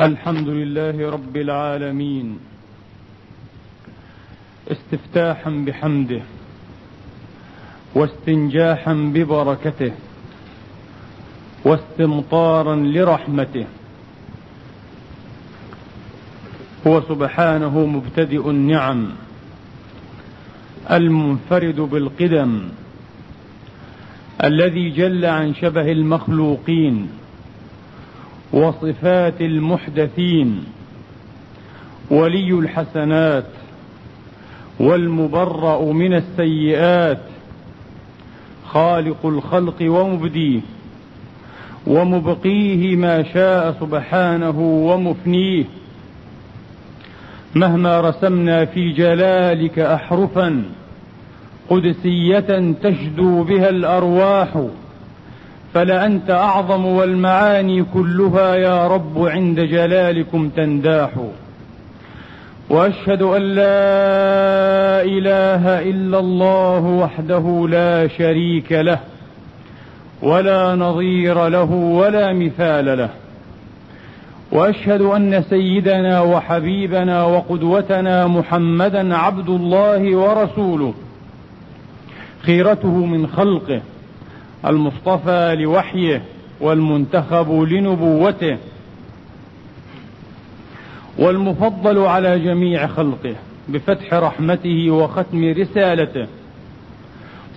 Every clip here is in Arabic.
الحمد لله رب العالمين. استفتاحا بحمده واستنجاحا ببركته واستمطارا لرحمته. هو سبحانه مبتدئ النعم المنفرد بالقدم الذي جل عن شبه المخلوقين. وصفات المحدثين ولي الحسنات والمبرأ من السيئات خالق الخلق ومبديه ومبقيه ما شاء سبحانه ومفنيه. مهما رسمنا في جلالك احرفا قدسية تشدو بها الأرواح. فلانت أعظم والمعاني كلها يا رب عند جلالكم تنداح. وأشهد أن لا إله إلا الله وحده لا شريك له ولا نظير له ولا مثال له. وأشهد أن سيدنا وحبيبنا وقدوتنا محمدا عبد الله ورسوله خيرته من خلقه. المصطفى لوحيه والمنتخب لنبوته والمفضل على جميع خلقه بفتح رحمته وختم رسالته.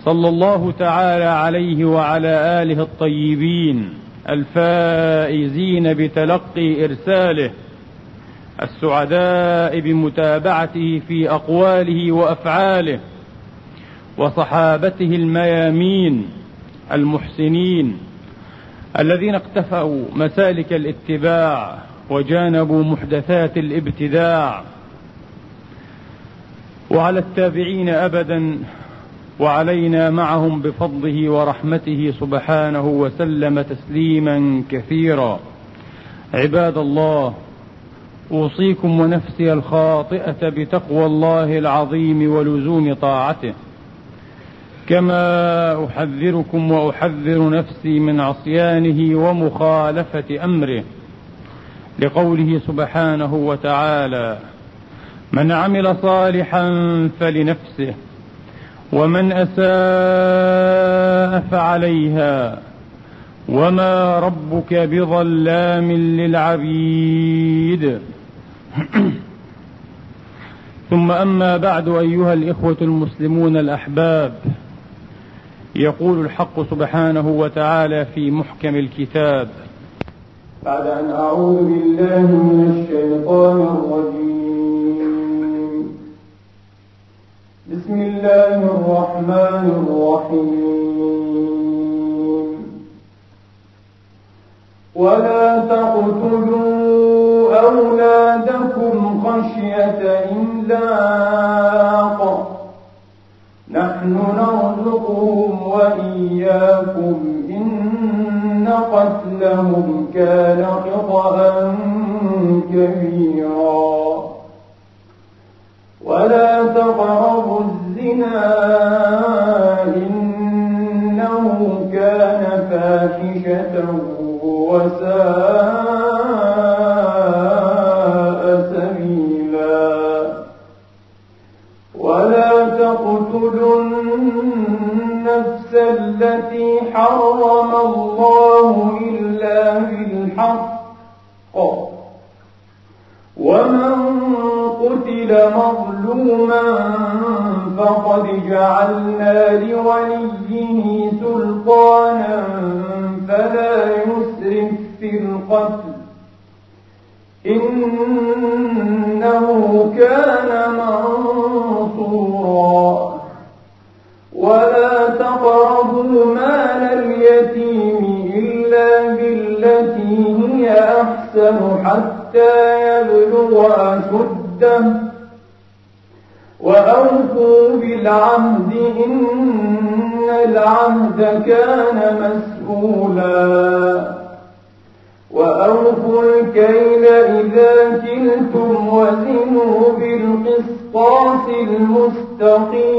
صلى الله تعالى عليه وعلى آله الطيبين الفائزين بتلقي إرساله السعداء بمتابعته في أقواله وأفعاله وصحابته الميامين المحسنين الذين اقتفوا مسالك الاتباع وجانبوا محدثات الابتداع. وعلى التابعين ابدا وعلينا معهم بفضله ورحمته سبحانه وسلم تسليما كثيرا. عباد الله أوصيكم ونفسي الخاطئة بتقوى الله العظيم ولزوم طاعته. كما أحذركم وأحذر نفسي من عصيانه ومخالفة أمره لقوله سبحانه وتعالى من عمل صالحا فلنفسه ومن أساء فعليها وما ربك بظلام للعبيد. ثم أما بعد أيها الإخوة المسلمون الأحباب يقول الحق سبحانه وتعالى في محكم الكتاب. بعد أن أعوذ بالله من الشيطان الرجيم. بسم الله الرحمن الرحيم. ولا تقتلوا أولادكم خشية إملاق نحن نرزقهم وإياكم إن قتلهم كان خطأ كبيرا. ولا تقربوا الزنا إنه كان فاحشة وساء بالحق ومن قتل مظلوما فقد جعلنا لوليه سلطانا فلا يسرف في القتل. إنه كان منصورا أحسن حتى يبلغ أشده. وأوفوا بالعهد إن العهد كان مسؤولا. وأوفوا الكيل إذا كلتم وزنوا بالقسطاس المستقيم.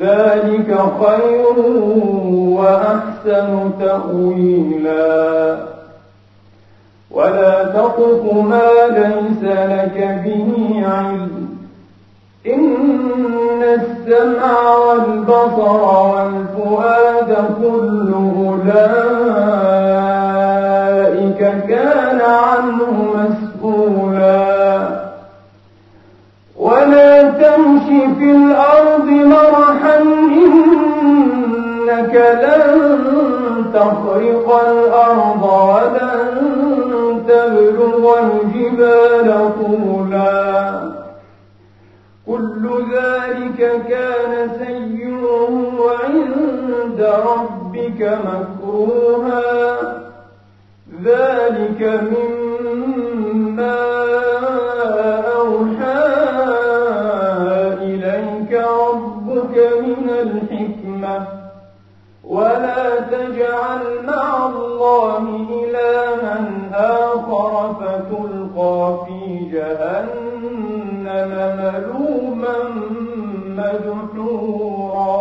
ذلك خير وأحسن تأويلا. ولا تقف ما ليس لك به علم. إن السمع والبصر والفؤاد كل أولئك كان عنه مسؤولا. ولا تمش في الأرض لن تخرق الأرض ولن تبلغ الجبال طولا. كل ذلك كان سيئه عند ربك مكروها. ذلك مما ولا تجعل مع الله إلها آخر فتلقى في جهنم ملوما مدحورا.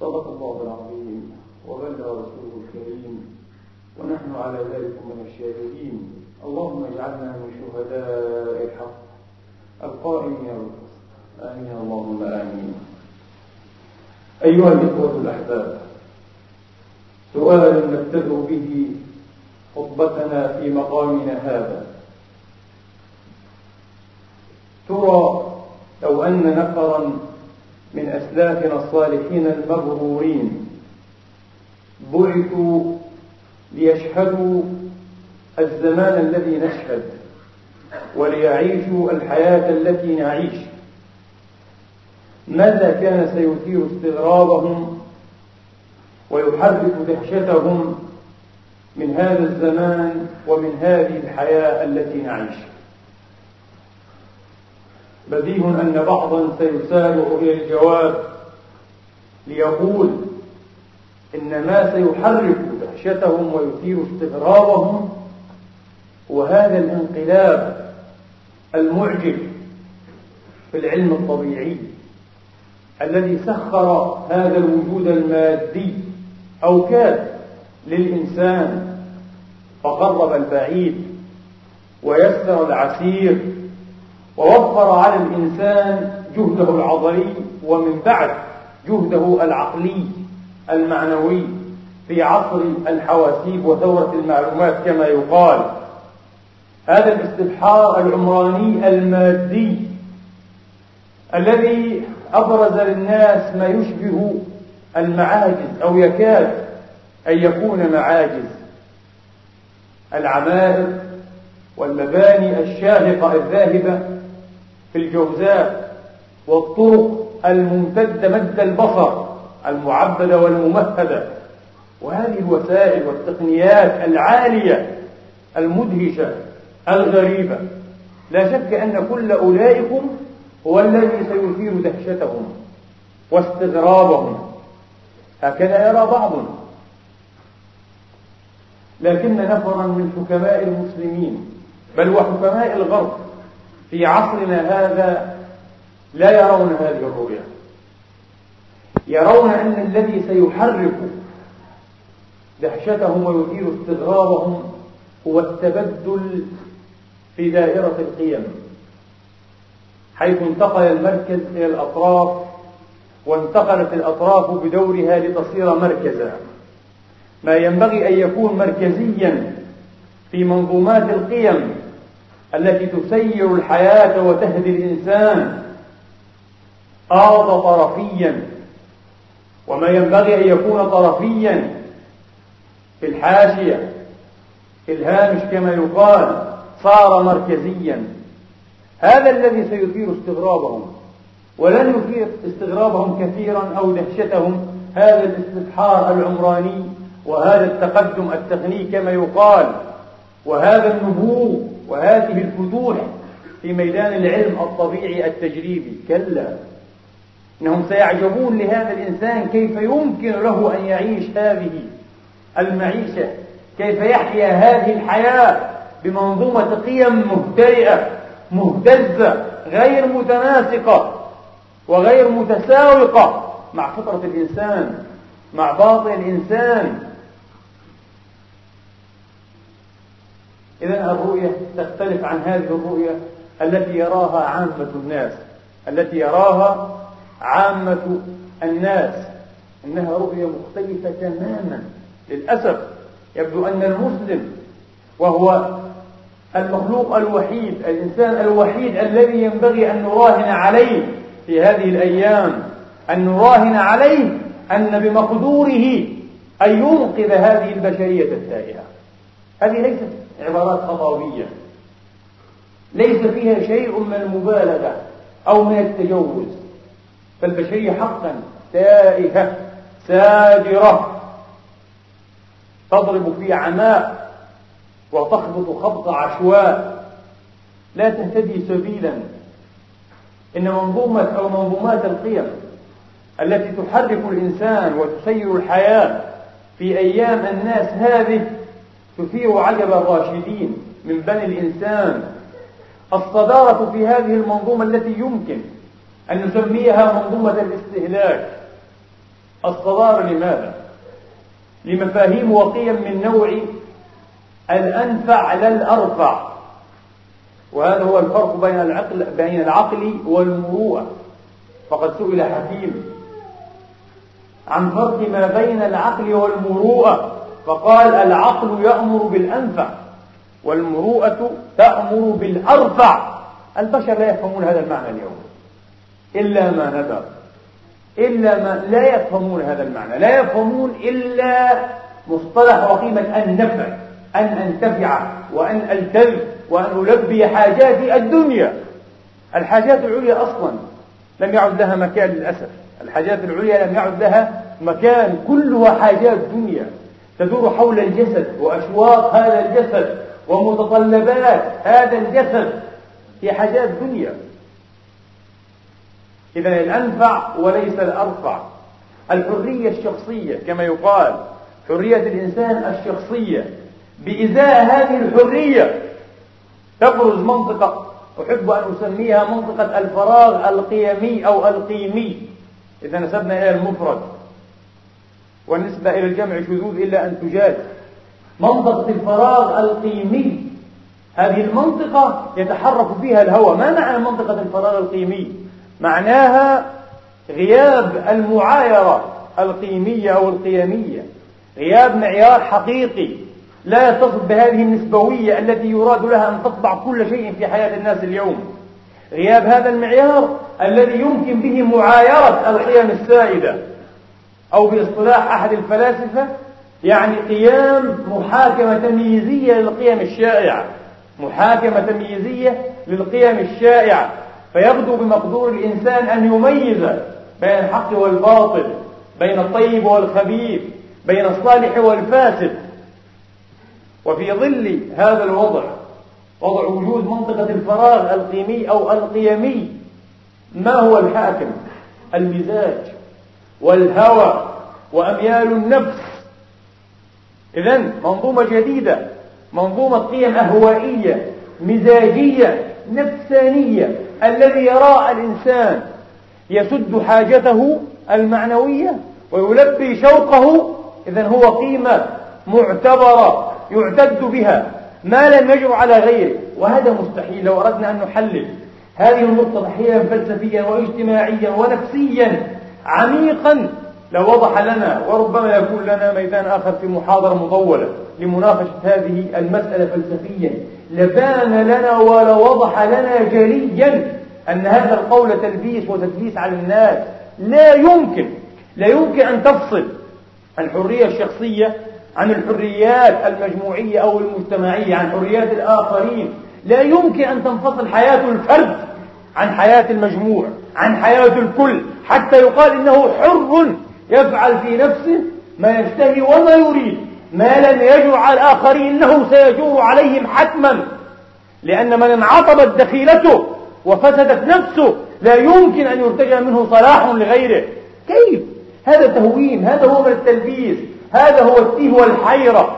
صدق الله العظيم. وبلغ رسوله الكريم. ونحن على ذلك من الشاهدين. اللهم اجعلنا من شهداء الحق. القائمين بالقسط آمين. اللهم آمين. أيها الإخوة الأحباب سؤال نبتدئ به خطبتنا في مقامنا هذا. ترى لو أن نفرا من أسلافنا الصالحين المغرورين بعثوا ليشهدوا الزمان الذي نشهد وليعيشوا الحياة التي نعيش. ماذا كان سيثير استغرابهم ويحرك دهشتهم من هذا الزمان ومن هذه الحياة التي نعيش؟ بديه أن بعضا سيسارع إلى الجواب ليقول إن ما سيحرك دهشتهم ويثير استغرابهم هو هذا الانقلاب المعجب في العلم الطبيعي. الذي سخر هذا الوجود المادي أو كاد للإنسان فقرب البعيد ويسر العسير ووفر على الإنسان جهده العضلي ومن بعد جهده العقلي المعنوي في عصر الحواسيب وثورة المعلومات كما يقال. هذا الاستبحار العمراني المادي الذي أبرز للناس ما يشبه المعاجز أو يكاد أن يكون معاجز العمائر والمباني الشاهقة الذاهبة في الجوزاء والطرق الممتدة مد البصر المعبدة والممهدة. وهذه الوسائل والتقنيات العالية المدهشة الغريبة. لا شك أن كل أولئكم هو الذي سيثير دهشتهم واستغرابهم. هكذا يرى بعضهم لكن نفرا من حكماء المسلمين بل وحكماء الغرب في عصرنا هذا لا يرون هذه الرؤيا. يرون أن الذي سيحرك دهشتهم ويثير استغرابهم هو التبدل في دائرة القيم. حيث انتقل المركز إلى الأطراف وانتقلت الأطراف بدورها لتصير مركزا. ما ينبغي أن يكون مركزيا في منظومات القيم التي تسير الحياة وتهدي الإنسان آض طرفيا. وما ينبغي أن يكون طرفيا في الحاشية في الهامش كما يقال صار مركزيا. هذا الذي سيثير استغرابهم ولن يثير استغرابهم كثيرا أو دهشتهم هذا الاستبحار العمراني وهذا التقدم التقني كما يقال وهذا النبوغ وهذه الفتوح في ميدان العلم الطبيعي التجريبي. كلا إنهم سيعجبون لهذا الإنسان كيف يمكن له أن يعيش هذه المعيشة كيف يحيا هذه الحياة بمنظومة قيم مهترئه مهتزة غير متناسقة وغير متساوقة مع فطرة الإنسان مع باطن الإنسان. إذا الرؤية تختلف عن هذه الرؤية التي يراها عامة الناس التي يراها عامة الناس. إنها رؤية مختلفة تماما. للأسف يبدو أن المسلم وهو المخلوق الوحيد الإنسان الوحيد الذي ينبغي أن نراهن عليه في هذه الأيام أن نراهن عليه أن بمقدوره أن ينقذ هذه البشرية التائهة. هذه ليست عبارات خطابية ليس فيها شيء من المبالغة أو من التجوز. فالبشرية حقا تائهة ساجرة تضرب في عماء وتخبط خبط عشواء لا تهتدي سبيلا. إن منظومة أو منظومات القيم التي تحرك الإنسان وتسير الحياة في أيام الناس هذه تثير عجب الراشدين من بني الإنسان. الصدارة في هذه المنظومة التي يمكن أن نسميها منظومة الاستهلاك. الصدارة لماذا؟ لمفاهيم وقيم من نوع الأنفع لا الأرفع. وهذا هو الفرق بين العقل بين العقل والمروءة. فقد سئل حكيم عن فرق ما بين العقل والمروءة. فقال العقل يأمر بالأنفع والمروءة تأمر بالأرفع. البشر لا يفهمون هذا المعنى اليوم. إلا ما ندر إلا ما لا يفهمون هذا المعنى. لا يفهمون إلا مصطلح وقيمة النفع. أن أنتفع وأن ألتذ وأن ألبي حاجات الدنيا. الحاجات العليا أصلا لم يعد لها مكان للأسف. الحاجات العليا لم يعد لها مكان كلها حاجات دنيا. تدور حول الجسد وأشواق هذا الجسد ومتطلبات هذا الجسد. هي حاجات دنيا. إذا الأنفع وليس الأرفع. الحرية الشخصية كما يقال حرية الإنسان الشخصية. بإزاء هذه الحرية. تبرز منطقة أحب أن أسميها منطقة الفراغ القيمي أو القيمي. إذا نسبنا إلى المفرد. والنسبة إلى الجمع شذوذ إلا أن تجاد. منطقة الفراغ القيمي. هذه المنطقة يتحرك فيها الهوى. ما معنى منطقة الفراغ القيمي؟ معناها غياب المعايرة القيمية أو القيمية. غياب معيار حقيقي. لا يتصف بهذه النسبوية التي يراد لها أن تطبع كل شيء في حياة الناس اليوم. غياب هذا المعيار الذي يمكن به معايرة القيم السائدة أو باصطلاح أحد الفلاسفة يعني قيام محاكمة تمييزية للقيم الشائعة. محاكمة تمييزية للقيم الشائعة. فيغدو بمقدور الإنسان أن يميز بين الحق والباطل بين الطيب والخبيث بين الصالح والفاسد. وفي ظل هذا الوضع وضع وجود منطقة الفراغ القيمي أو القيمي ما هو الحاكم؟ المزاج والهوى وأميال النفس. إذا منظومة جديدة منظومة قيم أهوائية مزاجية نفسانية الذي يرى الإنسان يسد حاجته المعنوية ويلبي شوقه إذا هو قيمة معتبرة. يعتد بها ما لم يجر على غيره وهذا مستحيل لو أردنا أن نحلل. هذه النقطة تحليلا فلسفيا واجتماعيا ونفسيا. عميقا لوضح لنا وربما يكون لنا ميدان آخر في محاضرة مطولة لمناقشة هذه المسألة فلسفيا. لبان لنا ولوضح لنا جليا أن هذا القول تلبيس وتدليس على الناس. لا يمكن لا يمكن أن تفصل الحرية الشخصية عن الحريات المجموعية أو المجتمعية عن حريات الآخرين. لا يمكن أن تنفصل حياة الفرد عن حياة المجموع عن حياة الكل حتى يقال إنه حر يفعل في نفسه ما يشتهي وما يريد. ما لم يجر على الآخرين إنه سيجور عليهم حتما. لأن من انعطبت دخيلته وفسدت نفسه لا يمكن أن يرتجى منه صلاح لغيره. كيف؟ هذا تهوين هذا هو من التلبيس. هذا هو التيه والحيرة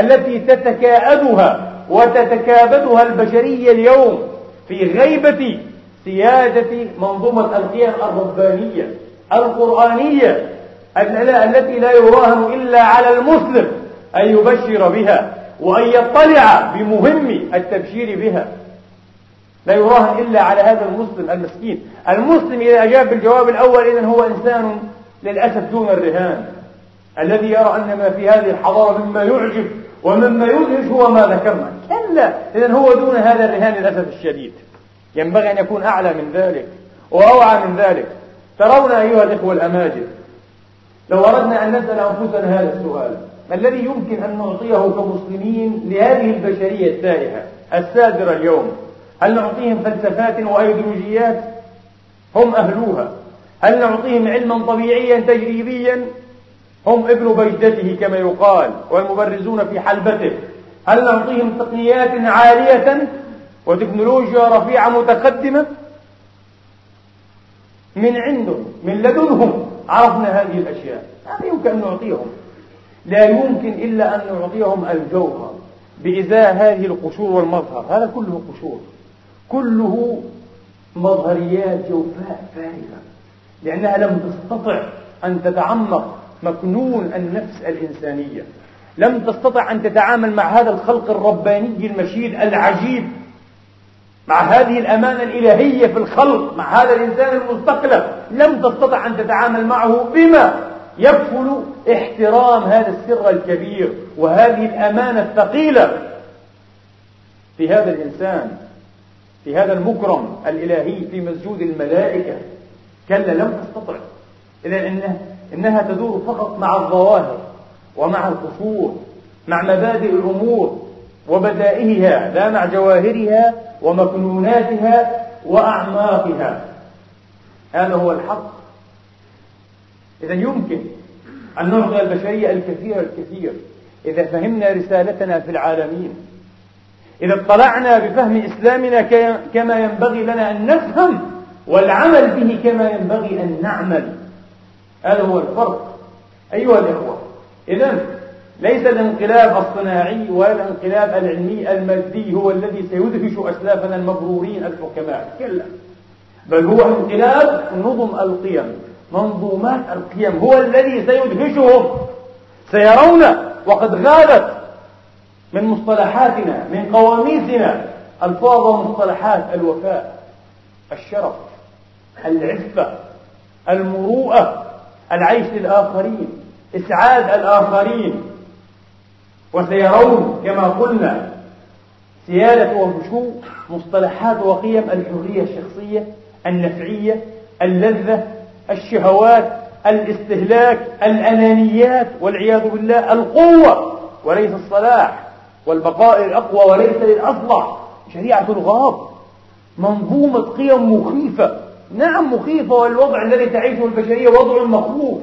التي تتكاءدها وتتكابدها البشرية اليوم في غيبة سيادة منظومة القيم الربانية القرآنية التي لا يراهن إلا على المسلم أن يبشر بها وأن يطلع بمهم التبشير بها. لا يراهن إلا على هذا المسلم المسكين. المسلم إذا أجاب بالجواب الأول إذن هو إنسان للأسف دون الرهان. الذي يرى أن ما في هذه الحضارة مما يعجب ومما يدهش هو ما ذكرنا. كلا. إذن هو دون هذا الرهان للأسف الشديد. ينبغي أن يكون أعلى من ذلك وأوعى من ذلك. ترون أيها الإخوة الأماجد لو أردنا أن نسأل أنفسنا هذا السؤال ما الذي يمكن أن نعطيه كمسلمين لهذه البشرية التائهة السادرة اليوم هل نعطيهم فلسفات وأيديولوجيات؟ هم أهلوها. هل نعطيهم علما طبيعيا تجريبيا؟ هم ابن بيجته كما يقال والمبرزون في حلبته. هل نعطيهم تقنيات عالية؟ وتكنولوجيا رفيعة متقدمة؟ من عندهم من لدنهم عرفنا هذه الأشياء. هذا يمكن أن نعطيهم. لا يمكن إلا أن نعطيهم الجوهر بإزاء هذه القشور والمظهر. هذا كله قشور. كله مظهريات جوفاء فارغة لأنها لم تستطع أن تتعمق مكنون النفس الإنسانية. لم تستطع أن تتعامل مع هذا الخلق الرباني المشيد العجيب مع هذه الأمانة الإلهية في الخلق مع هذا الإنسان المستقلب لم تستطع أن تتعامل معه بما يكفل احترام هذا السر الكبير وهذه الأمانة الثقيلة في هذا الإنسان في هذا المكرم الإلهي في مسجود الملائكة. كلا لم تستطع. إذا إنها, إنها تدور فقط مع الظواهر ومع القصور مع مبادئ الأمور وبدائها لا مع جواهرها ومكنوناتها وأعماقها. هذا هو الحق. إذا يمكن أن نعطي البشرية الكثير الكثير. إذا فهمنا رسالتنا في العالمين إذا اطلعنا بفهم إسلامنا كما ينبغي لنا أن نفهم والعمل به كما ينبغي أن نعمل. هذا هو الفرق. أيها الإخوة إذا ليس الانقلاب الصناعي ولا الانقلاب العلمي المادي هو الذي سيدهش أسلافنا المبرورين الحكماء كلا بل هو انقلاب نظم القيم منظومات القيم هو الذي سيدهشهم. سيرون وقد غابت من مصطلحاتنا من قواميسنا ألفاظ ومصطلحات الوفاء الشرف العفة المروءة العيش للآخرين إسعاد الآخرين. وسيرون كما قلنا سيادة وفشو مصطلحات وقيم الحرية الشخصية النفعية اللذة الشهوات الاستهلاك الأنانيات والعياذ بالله القوة وليس الصلاح والبقاء الأقوى وليس للأصلح شريعة الغاب منظومة قيم مخيفة. نعم مخيفة والوضع الذي تعيشه البشرية وضع مخوف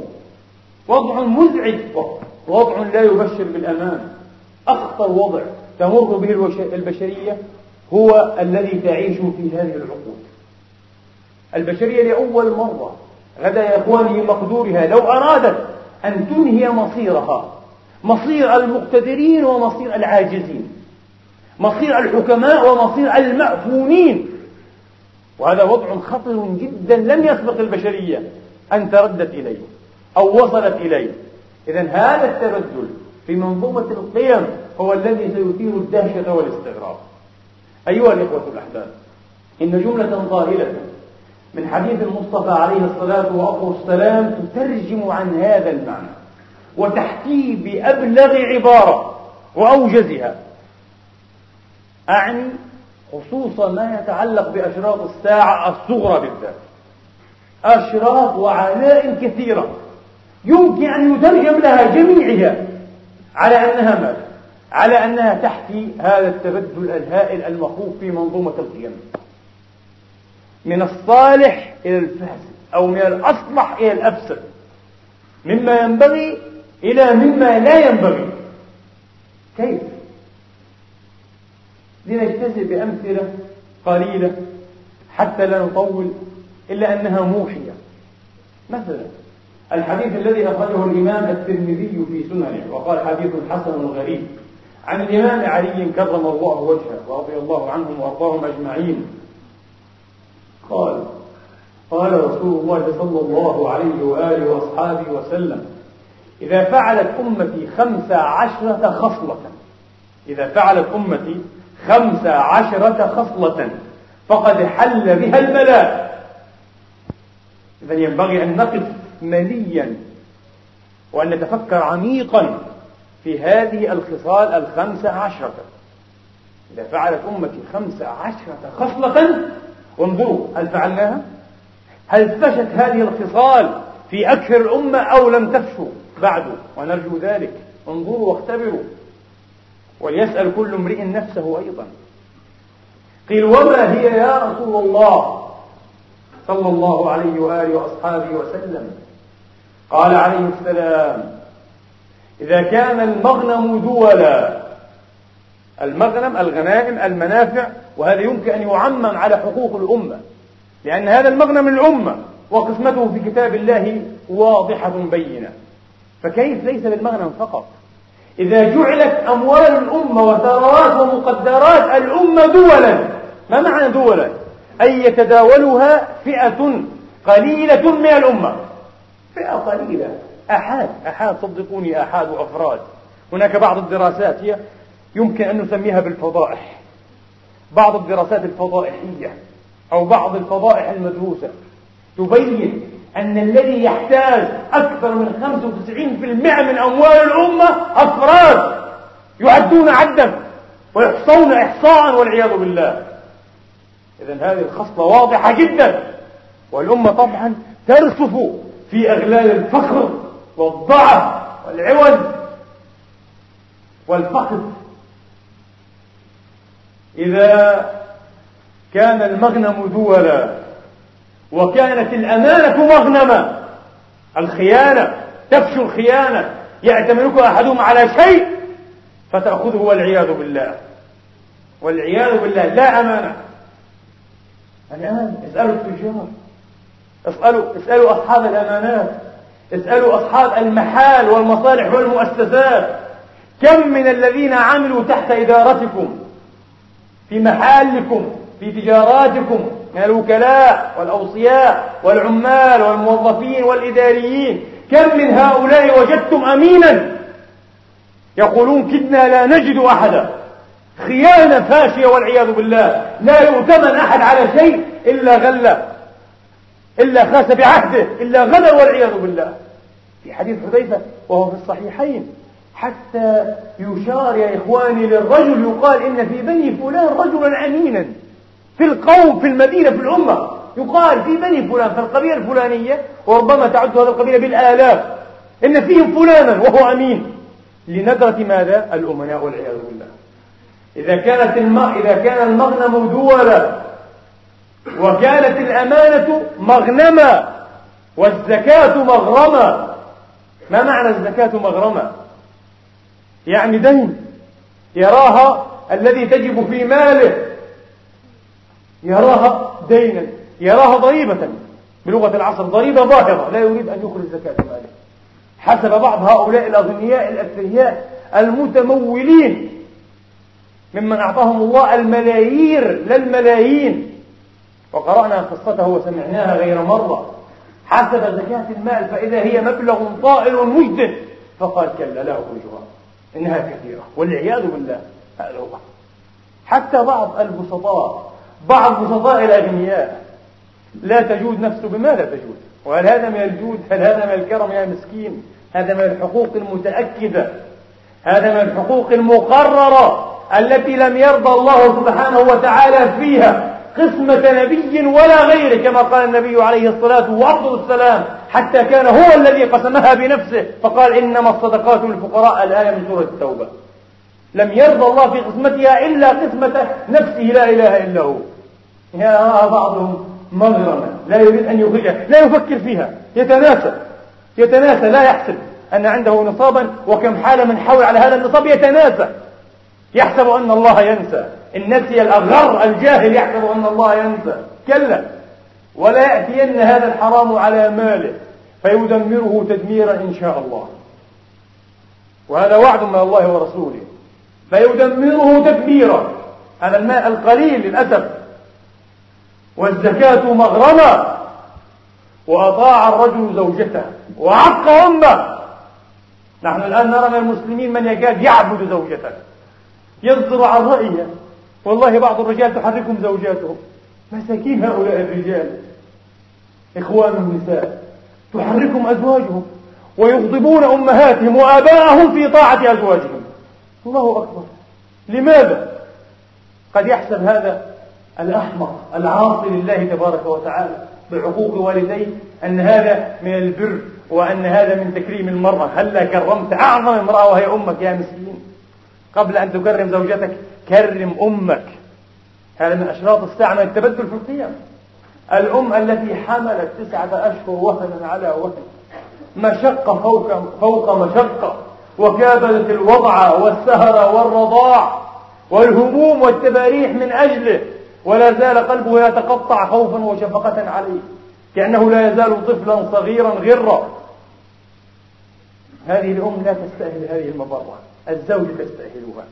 وضع مزعج وضع لا يبشر بالأمان. أخطر وضع تمر به البشرية هو الذي تعيش في هذه العقود. البشرية لأول مرة غدا يا إخواني مقدورها لو أرادت أن تنهي مصيرها مصير المقتدرين ومصير العاجزين مصير الحكماء ومصير المأفونين وهذا وضع خطر جدا لم يسبق البشرية أن تردت إليه أو وصلت إليه. إذا هذا التبدل في منظومة القيم هو الذي سيثير الدهشة والاستغراب. أيها الإخوة الأحباب إن جملة ظاهرة من حديث المصطفى عليه الصلاة والسلام تترجم عن هذا المعنى وتحكيه بأبلغ عبارة وأوجزها. أعني خصوصا ما يتعلق بأشراط الساعة الصغرى بالذات. أشراط وعلائم كثيرة. يمكن أن يترجم لها جميعها. على أنها ماذا؟ على أنها تحكي هذا التبدل الهائل المخوف في منظومة القيم. من الصالح إلى الفاسد أو من الأصلح إلى الأفسد مما ينبغي إلى مما لا ينبغي. كيف؟ لنجتزئ بأمثلة قليلة حتى لا نطول إلا أنها موحية. مثلا الحديث الذي أخرجه الإمام الترمذي في سننه وقال حديث حسن غريب عن الإمام علي كرم الله وجهه ورضي الله عنهم وأرضاهم أجمعين. قال قال رسول الله صلى الله عليه وآله وأصحابه وسلم إذا فعلت أمتي خمس عشرة خصلة إذا فعلت أمتي خمس عشرة خصلة فقد حل بها البلاء إذا ينبغي أن نقف مليا وأن نتفكر عميقا في هذه الخصال الخمس عشرة. إذا فعلت أمتي خمس عشرة خصلة انظروا هل فعلناها؟ هل فشت هذه الخصال في أكثر الأمة أو لم تفشوا بعد ونرجو ذلك. انظروا واختبروا. وليسأل كل امرئ نفسه أيضا. قيل وما هي يا رسول الله؟ صلى الله عليه وآله وأصحابه وسلم. قال عليه السلام إذا كان المغنم دولا المغنم الغنائم المنافع وهذا يمكن أن يعمم على حقوق الأمة لأن هذا المغنم الأمة وقسمته في كتاب الله واضحة بينة. فكيف ليس بالمغنم فقط؟ إذا جعلت أموال الأمة وثروات ومقدرات الأمة دولا ما معنى دولا؟ أي يتداولها فئة قليلة من الأمة. فئة قليلة. أحاد أحاد صدقوني أحاد وأفراد هناك بعض الدراسات هي يمكن أن نسميها بالفضائح. بعض الدراسات الفضائحية أو بعض الفضائح المدروسة تبين أن الذي يحتاج أكثر من 95% من أموال الأمة أفراد يعدون عدا ويحصون إحصاء والعياذ بالله. إذا هذه الخصلة واضحة جدا. والأمة طبعا ترسف في أغلال الفخر والضعف والعوز والفقد إذا كان المغنم دولا وكانت الأمانة مغنمة. الخيانة تفشو الخيانة. يأتمنك أحدهم على شيء فتأخذه والعياذ بالله. والعياذ بالله لا أمانة. الآن اسألوا التجار. اسألوا اسألوا أصحاب الأمانات. اسألوا أصحاب المحال والمصالح والمؤسسات. كم من الذين عملوا تحت إدارتكم في محالكم في تجاراتكم من الوكلاء والأوصياء والعمال والموظفين والإداريين كم من هؤلاء وجدتم أمينا؟ يقولون كدنا لا نجد أحدا. خيانة فاشية والعياذ بالله. لا يؤتمن أحد على شيء إلا غل إلا خاس بعهده إلا غدر والعياذ بالله. في حديث حذيفة وهو في الصحيحين حتى يشار يا إخواني للرجل يقال إن في بني فلان رجلا أمينا. في القوم في المدينة في الأمة. يقال في بني فلان في القبيلة الفلانية وربما تعد هذه القبيلة بالآلاف إن فيهم فلانا وهو أمين. لندرة ماذا؟ الأمناء والعياذ بالله. إذا كانت الم... إذا كان المغنم دولا وكانت الأمانة مغنما والزكاة مغرما. ما معنى الزكاة مغرما؟ يعني دين يراها الذي تجب في ماله. يراها دينا يراها ضريبة. بلغة العصر ضريبة ظاهرة لا يريد أن يخرج زكاة ماله حسب بعض هؤلاء الأغنياء الأثرياء المتمولين ممن أعطاهم الله الملايير لا الملايين. وقرأنا قصته وسمعناها غير مرة. حسب زكاة المال فإذا هي مبلغ طائل مجد فقال كلا لا أخرجها. إنها كثيرة والعياذ بالله. هذا هو. حتى بعض البسطاء بعض بسطاء الأغنياء. لا تجود نفسه بما لا تجود؟ وهل هذا من الجود؟ هل هذا من الكرم يا مسكين؟ هذا من الحقوق المتأكدة. هذا من الحقوق المقررة التي لم يرضى الله سبحانه وتعالى فيها قسمة نبي ولا غيره كما قال النبي عليه الصلاة وأفضل السلام حتى كان هو الذي قسمها بنفسه فقال إنما الصدقات للفقراء الآية من سورة التوبة. لم يرضى الله في قسمتها إلا قسمة نفسه لا إله إلا هو. يراها بعضهم مغرما لا يريد أن يخرجها لا يفكر فيها يتناسى يتناسى لا يحسب أن عنده نصابا وكم حال من حول على هذا النصاب يتناسى يحسب أن الله ينسى. إن نسي الأغر الجاهل يحسب أن الله ينسى. كلا. ولا يأتين هذا الحرام على ماله. فيدمره تدميرا إن شاء الله. وهذا وعد من الله ورسوله. فيدمره تدميرا. هذا الماء القليل للأسف. والزكاة مغرمة. وأطاع الرجل زوجته. وعق أمه. نحن الآن نرى من المسلمين من يكاد يعبد زوجته. يصدر عن رأيها والله بعض الرجال تحركهم زوجاتهم. مساكين هؤلاء الرجال. إخوان النساء. تحركهم أزواجهم. ويغضبون أمهاتهم وآباءهم في طاعة أزواجهم. الله أكبر. لماذا؟ قد يحسب هذا الأحمق العاصي لله تبارك وتعالى بعقوق والديه أن هذا من البر وأن هذا من تكريم المرأة. هلا كرمت أعظم امرأة وهي أمك يا مسكين قبل أن تكرم زوجتك كرم أمك. هذا من أشراط الساعة من التبدل في القيم. الأم التي حملت تسعة أشهر وهنا على وهن. مشقة فوق فوق مشقة وكابدت الوضع والسهر والرضاع والهموم والتباريح من أجله. ولا زال قلبه يتقطع خوفا وشفقة عليه كأنه لا يزال طفلا صغيرا غرا. هذه الأم لا تستأهل هذه المبرة الزوج تستأهلها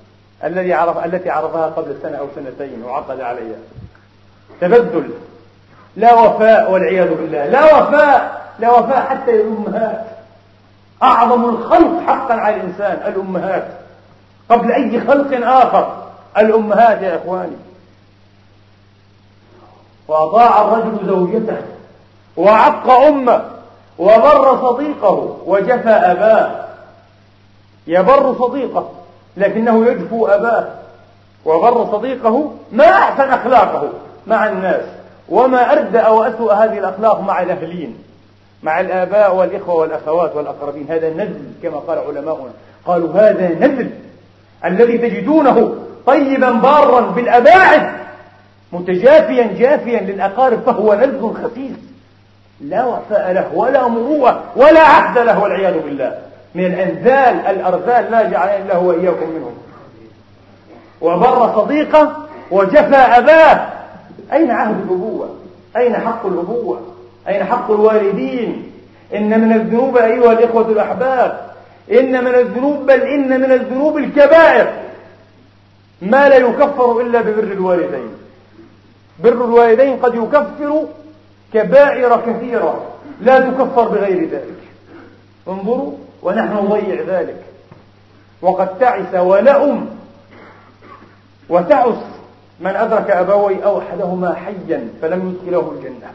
الذي عرف التي عرفها قبل سنة أو سنتين وعقد عليها. تبدل لا وفاء والعياذ بالله لا وفاء لا وفاء حتى للأمهات أعظم الخلق حقا على الإنسان الأمهات. قبل أي خلق آخر الأمهات يا إخواني. وأطاع الرجل زوجته وعق أمه وبر صديقه وجفى أباه. يبر صديقه لكنه يجفو أباه. وبر صديقه ما أحسن أخلاقه مع الناس وما أردأ وأسوأ هذه الأخلاق مع الأهلين مع الآباء والإخوة والأخوات والأقربين. هذا نزل كما قال علماؤنا. قالوا هذا نزل الذي تجدونه طيبا بارا بالأباعد متجافيا جافيا للأقارب فهو نزل خسيس. لا وفاء له ولا مروءة ولا عهد له والعياذ بالله. من الأنذال الأرذال لا جعل الله وإياكم منهم. وبر صديقه وجفى أباه. أين عهد الأبوة؟ أين حق الأبوة؟ أين حق الوالدين؟ إن من الذنوب أيها الإخوة الأحباب. إن من الذنوب بل إن من الذنوب الكبائر. ما لا يكفر إلا ببر الوالدين. بر الوالدين قد يكفر كبائر كثيرة. لا تكفر بغير ذلك. انظروا ونحن نضيع ذلك. وقد تعس ولأم وتعس من أدرك أبوي أو أحدهما حيا فلم يدخله الجنة.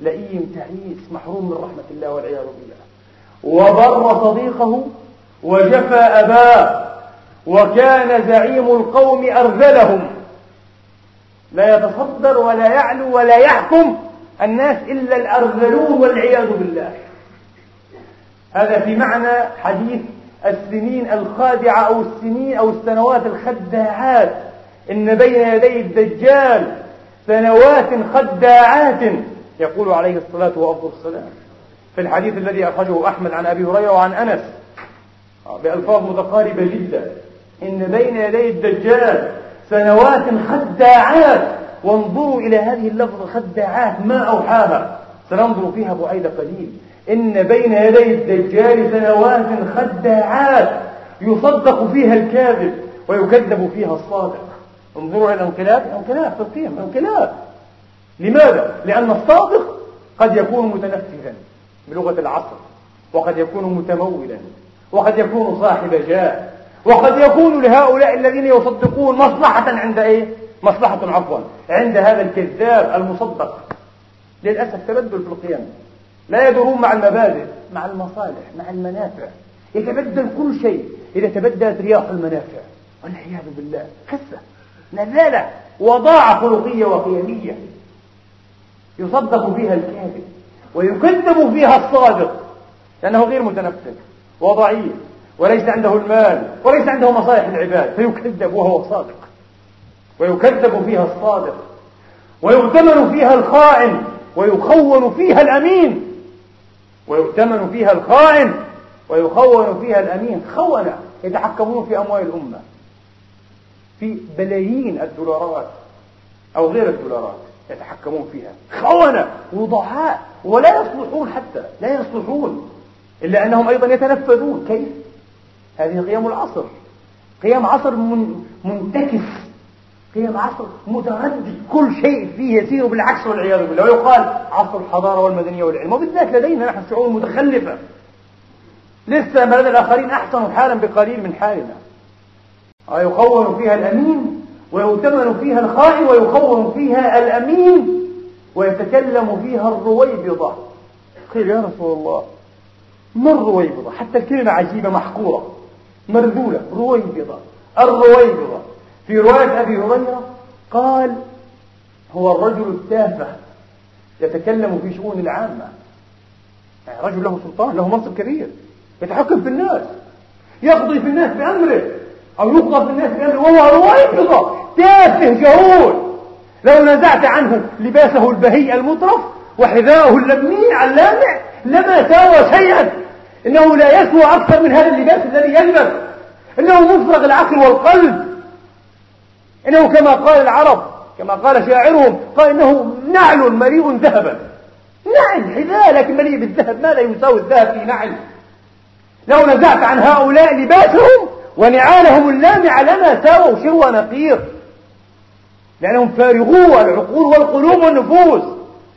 لئيم تعيس محروم من رحمة الله والعياذ بالله. وبر صديقه وجفى أباه وكان زعيم القوم أرذلهم. لا يتصدر ولا يعلو ولا يحكم الناس إلا الأرذلون والعياذ بالله. هذا في معنى حديث السنين الخادعة أو السنين أو السنوات الخداعات. إن بين يدي الدجال سنوات خداعات يقول عليه الصلاة وأفضل السلام في الحديث الذي أخرجه أحمد عن أبي هريرة وعن أنس بألفاظ متقاربة جدا. إن بين يدي الدجال سنوات خداعات. وانظروا إلى هذه اللفظة خداعات ما أوحاها سننظر فيها بعيد قليل. إن بين يدي الدجال سنوات خداعات. يصدق فيها الكاذب ويكذب فيها الصادق. انظروا إلى انقلاب في القيم انقلاب. لماذا؟ لأن الصادق قد يكون متنفذا بلغة العصر وقد يكون متمولا وقد يكون صاحب جاه. وقد يكون لهؤلاء الذين يصدقون مصلحة عند إيه؟ مصلحة عفوا عند هذا الكذاب المصدق. للأسف تبدل في القيم. لا يدورون مع المبادئ مع المصالح مع المنافع. يتبدل كل شيء إذا تبدلت رياح المنافع. والعياذ بالله خسة نزالة وضاعة خلقية وقيمية. يصدق فيها الكاذب ويكذب فيها الصادق لأنه غير متنفذ وضعيف. وليس عنده المال وليس عنده مصالح العباد فيكذب وهو صادق. ويكذب فيها الصادق. ويؤتمن فيها الخائن ويخون فيها الأمين. ويؤتمن فيها الخائن ويخون فيها الأمين. خونة يتحكمون في أموال الأمة. في بلايين الدولارات أو غير الدولارات يتحكمون فيها. خونة وضعاء ولا يصلحون حتى لا يصلحون. إلا أنهم أيضا يتنفذون. كيف؟ هذه قيم العصر. قيم عصر منتكس. قيم عصر متردد. كل شيء فيه يسير بالعكس والعياذ بالله. ويقال عصر الحضارة والمدنية والعلم. وبالذات لدينا نحن الشعوب المتخلفة لسه بلد الآخرين أحسن حالا بقليل من حالنا. ويخون فيها الأمين ويؤتمن فيها الخائن ويخون فيها الأمين ويتكلم فيها الرويبضة. قيل يا رسول الله ما الرويبضة؟ حتى الكلمة عجيبة محقورة. مرذولة رويبضة الرويبضة في رواية أبي هريرة قال هو الرجل التافه يتكلم في شؤون العامة. يعني رجل له سلطان له منصب كبير يتحكم في الناس يقضي في الناس بأمره أو يقضى في الناس بأمره. وهو رويبضة تافه جهول. لو نزعت عنه لباسه البهي المطرف وحذاءه اللميع اللامع لما ساوى شيئا. إنه لا يسوى أكثر من هذا اللباس الذي يلبس. إنه مفرغ العقل والقلب. إنه كما قال العرب كما قال شاعرهم قال إنه نعل مليء ذهبا. نعل حذاء لكن مليء بالذهب. ما لا يساوي الذهب في نعل. لو نزعت عن هؤلاء لباسهم ونعالهم اللامعة لما ساووا شروى نقير. لأنهم فارغو العقول والقلوب والنفوس.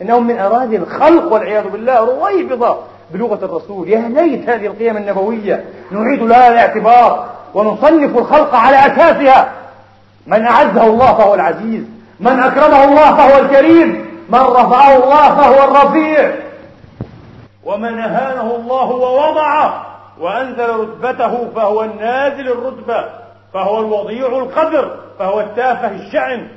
إنهم من أراضي الخلق والعياذ بالله رويبضة. بلغة الرسول. يا ليت هذه القيم النبوية. نعيد لها الاعتبار ونصنف الخلق على أساسها. من أعزه الله فهو العزيز. من أكرمه الله فهو الكريم. من رفعه الله فهو الرفيع. ومن أهانه الله ووضعه وأنزل رتبته فهو النازل الرتبة. فهو الوضيع القدر. فهو التافه الشأن.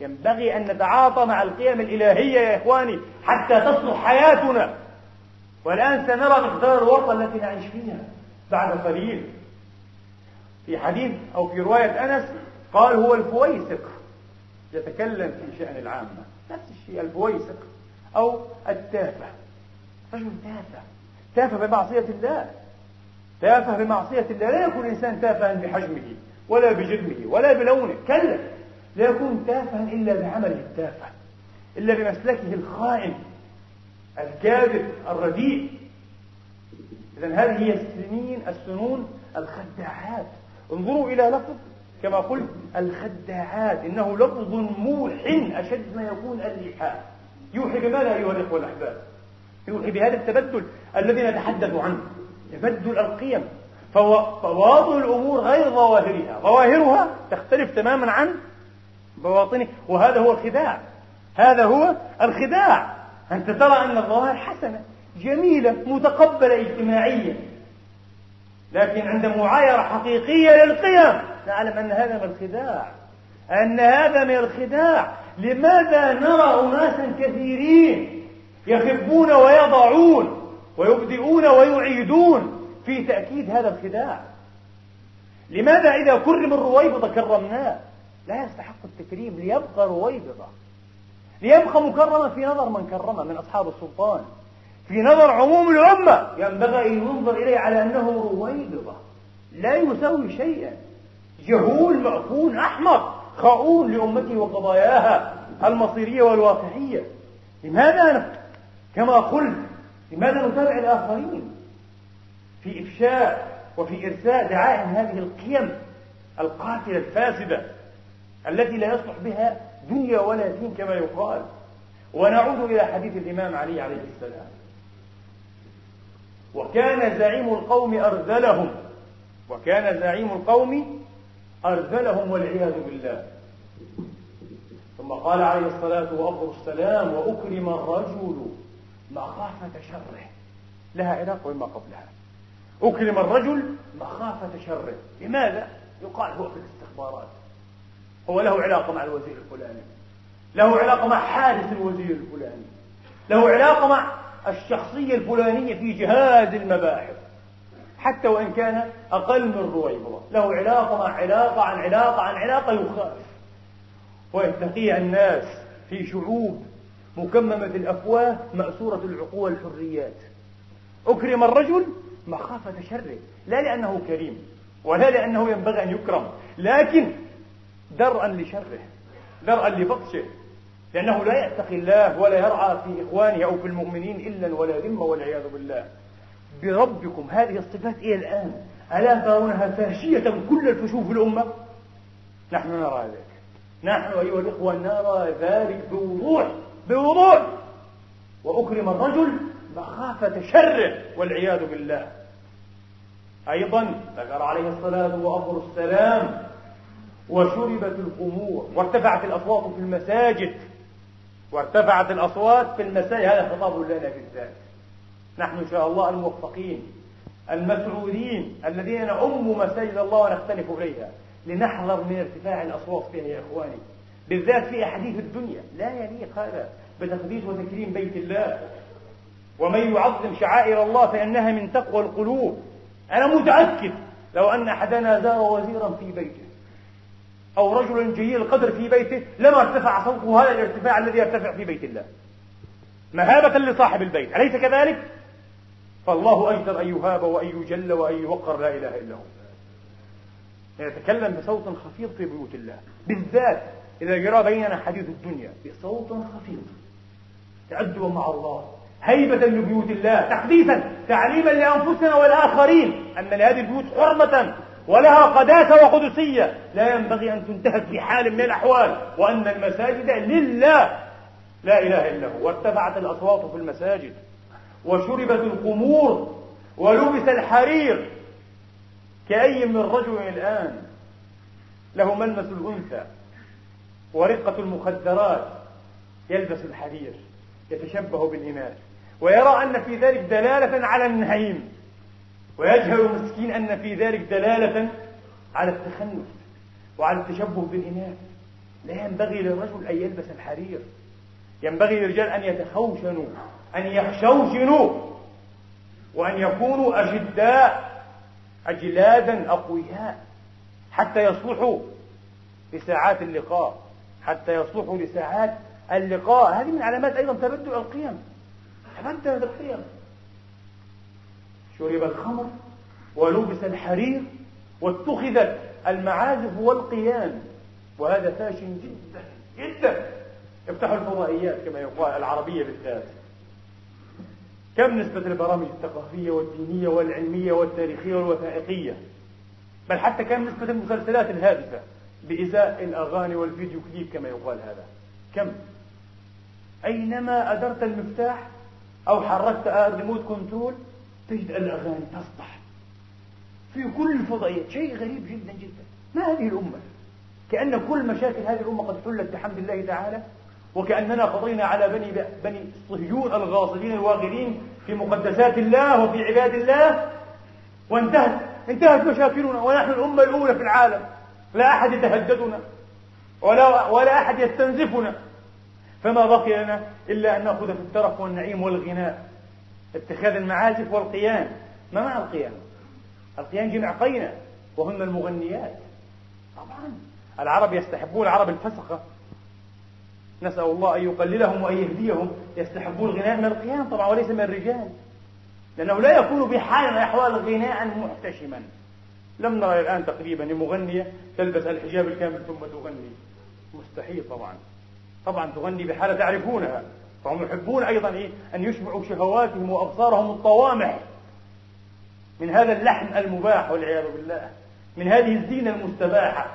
ينبغي أن نتعاطى مع القيم الإلهية يا إخواني حتى تصلح حياتنا. والآن سنرى مقدار الورطة التي نعيش فيها بعد قليل. في حديث أو في رواية أنس قال هو الفويسق يتكلم في شأن العامة. نفس الشيء الفويسق أو التافة. رجل تافة. تافة بمعصية الله. تافة بمعصية الله. لا يكون الإنسان تافها بحجمه ولا بجسمه ولا بلونه. كلا. لا يكون تافها إلا بعمله التافة إلا بمسلكه الخائن. الكاذب الرديء. إذا هذه هي السنين السنون الخداعات. انظروا إلى لفظ كما قلت الخداعات. إنه لفظ موح أشد ما يكون الإيحاء يوحي بماذا أيها الإخوة الأحباب؟ يوحي بهذا التبدل الذي نتحدث عنه تبدل القيم. فواضع الأمور غير ظواهرها. ظواهرها تختلف تماما عن بواطنه. وهذا هو الخداع. هذا هو الخداع. أنت ترى أن الظواهر حسنة جميلة متقبلة اجتماعيا لكن عند معايرة حقيقية للقيم نعلم أن هذا من الخداع. أن هذا من الخداع. لماذا نرى أناسا كثيرين يخبون ويضعون ويبدئون ويعيدون في تأكيد هذا الخداع؟ لماذا إذا كرم الرويبضة كرمناه؟ لا يستحق التكريم ليبقى رويبضة. ليبقى مكرما في نظر من كرمه من أصحاب السلطان. في نظر عموم الأمة ينبغي أن ينظر إليه على أنه رويبضة لا يساوي شيئا. جهول مأفون أحمق خاؤون لأمته وقضاياها المصيرية والواقعية. لماذا كما قلت لماذا نتابع الآخرين؟ في إفشاء وفي إرساء دعائم هذه القيم القاتلة الفاسدة التي لا يصلح بها دنيا ولا دين كما يقال ونعود إلى حديث الإمام علي عليه السلام. وكان زعيم القوم أرذلهم وكان زعيم القوم أرذلهم والعياذ بالله. ثم قال عليه الصلاة وأفضل السلام وأكرم الرجل مخافة شره. لها علاقة بما قبلها. أكرم الرجل مخافة شره. لماذا؟ يقال هو في الاستخبارات. هو له علاقة مع الوزير الفلاني. له علاقة مع حادث الوزير الفلاني. له علاقة مع الشخصية الفلانية في جهاز المباحث. حتى وإن كان أقل من رويبضة له علاقة مع علاقة عن علاقة عن علاقة يخاف ويتقيها الناس في شعوب مكممة الأفواه مأسورة العقول الحريات أكرم الرجل مخافة شره. لا لأنه كريم ولا لأنه ينبغي أن يكرم. لكن درءا لشره درءا لبطشه لأنه لا يتقي الله ولا يرعى في إخوانه أو في المؤمنين إلا ولا ذمة والعياذ بالله. بربكم هذه الصفات إلى الآن ألا ترونها فاشية كل الفشو في الأمة؟ نحن نرى ذلك. نحن أيها الإخوة نرى ذلك بوضوح بوضوح. وأكرم الرجل مخافة شره والعياذ بالله. أيضا ذكر عليه الصلاة وأفضل السلام وشربت الخمور وارتفعت الأصوات في المساجد. وارتفعت الأصوات في المساجد. هذا خطاب لنا بالذات نحن إن شاء الله الموفقين المسعودين الذين نعم مساجد الله ونختلف إليها. لنحذر من ارتفاع الأصوات فيها يا إخواني. بالذات في أحاديث الدنيا. لا يليق هذا بتقديس وتكريم بيت الله. ومن يعظم شعائر الله فإنها من تقوى القلوب. أنا متأكد لو أن أحدنا زار وزيرا في بيته. أو رجل جيد القدر في بيته لما ارتفع صوته هذا الارتفاع الذي يرتفع في بيت الله. مهابة لصاحب البيت أليس كذلك؟ فالله أجدر أن يهاب وأن يجل وأن يوقر لا إله إلا هو. يتكلم بصوت خفيض في بيوت الله. بالذات إذا جرى بيننا حديث الدنيا بصوت خفيض تأدبا مع الله. هيبة لبيوت الله. تحديثا تعليما لأنفسنا والآخرين أن لهذه البيوت حرمة. ولها قداسة وقدسية. لا ينبغي أن تنتهك في حال من الأحوال وأن المساجد لله. لا إله إلا هو. وارتفعت الأصوات في المساجد وشربت الخمور ولبس الحرير. كأي من رجل الآن له ملمس الأنثى ورقة المخدرات يلبس الحرير يتشبه بالإناث ويرى أن في ذلك دلالة على النعيم. ويجهل مسكين أن في ذلك دلالة على التخنث وعلى التشبه بالإناث. لا ينبغي للرجل أن يلبس الحرير. ينبغي للرجال أن يتخوشنوا أن يخشوشنوا وأن يكونوا أجداء أجلادا أقوياء حتى يصلحوا لساعات اللقاء حتى يصلحوا لساعات اللقاء. هذه من علامات أيضا تبدل القيم. تبدلت القيم شرب الخمر ولبس الحرير واتخذت المعازف والقيان وهذا فاشن جدا جدا. افتحوا الفضائيات كما يقال العربية بالذات. كم نسبة البرامج الثقافية والدينية والعلمية والتاريخية والوثائقية؟ بل حتى كم نسبة المسلسلات الهادفة بإزاء الأغاني والفيديو كليب كما يقال هذا؟ كم؟ أينما أدرت المفتاح أو حركت الريموت كنترول تجد الأغاني تصدح في كل الفضائيات شيء غريب جدا جدا. ما هذه الأمة؟ كأن كل مشاكل هذه الأمة قد حلت بحمد الله تعالى وكأننا قضينا على بني بني الصهيون الغاصبين الواغرين في مقدسات الله وفي عباد الله. وانتهت انتهت مشاكلنا ونحن الأمة الأولى في العالم. لا أحد يتهددنا ولا ولا أحد يستنزفنا. فما بقي لنا إلا أن نأخذ في الترف والنعيم والغناء. اتخاذ المعازف والقيان ما معنى القيان؟ القيان جمع قينة وهن المغنيات. طبعا. العرب يستحبون العرب الفسقة. نسأل الله أن يقللهم وأن يهديهم. يستحبون الغناء من القيان طبعا وليس من الرجال. لأنه لا يكون بحال من الأحوال غناء محتشما. لم نرى الآن تقريبا مغنية تلبس الحجاب الكامل ثم تغني. مستحيل طبعا. طبعا تغني بحالة تعرفونها. فهم يحبون أيضا إيه؟ أن يشبعوا شهواتهم وأبصارهم الطوامح من هذا اللحن المباح والعياذ بالله. من هذه الزينة المستباحة.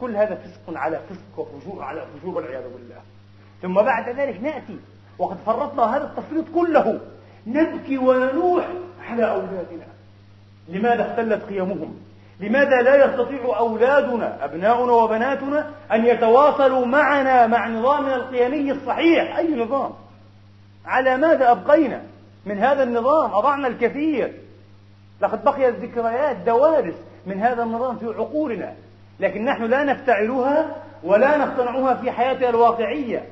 كل هذا فسق على فسق وفجور على فجور والعياذ بالله. ثم بعد ذلك نأتي. وقد فرطنا هذا التفريط كله. نبكي وننوح على أولادنا. لماذا اختلت قيمهم؟ لماذا لا يستطيع أولادنا أبناؤنا وبناتنا أن يتواصلوا معنا مع نظامنا القيمي الصحيح؟ أي نظام؟ على ماذا أبقينا من هذا النظام؟ أضعنا الكثير. لقد بقيت ذكريات دوارس من هذا النظام في عقولنا لكن نحن لا نفتعلها ولا نصطنعها في حياتنا الواقعية.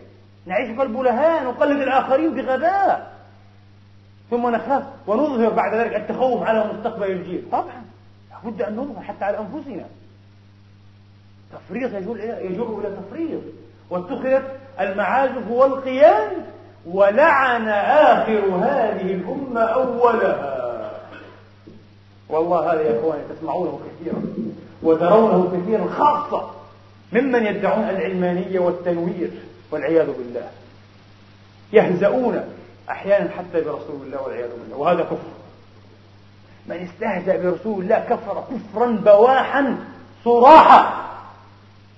نعيش كالبلهاء نقلد الآخرين بغباء ثم نخاف ونظهر بعد ذلك التخوف على مستقبل الجيل. طبعا لابد أن نظهر حتى على أنفسنا. تفريط يجر إلى تفريط. واتخذت المعازف والقيام ولعن آخر هذه الأمة أولها. والله هذا يا إخواني تسمعونه كثيرا وترونه كثيرا خاصة ممن يدعون العلمانية والتنوير والعياذ بالله. يهزؤون أحيانا حتى برسول الله والعياذ بالله وهذا كفر. من استهزأ برسول الله كفر كفرا بواحا صراحة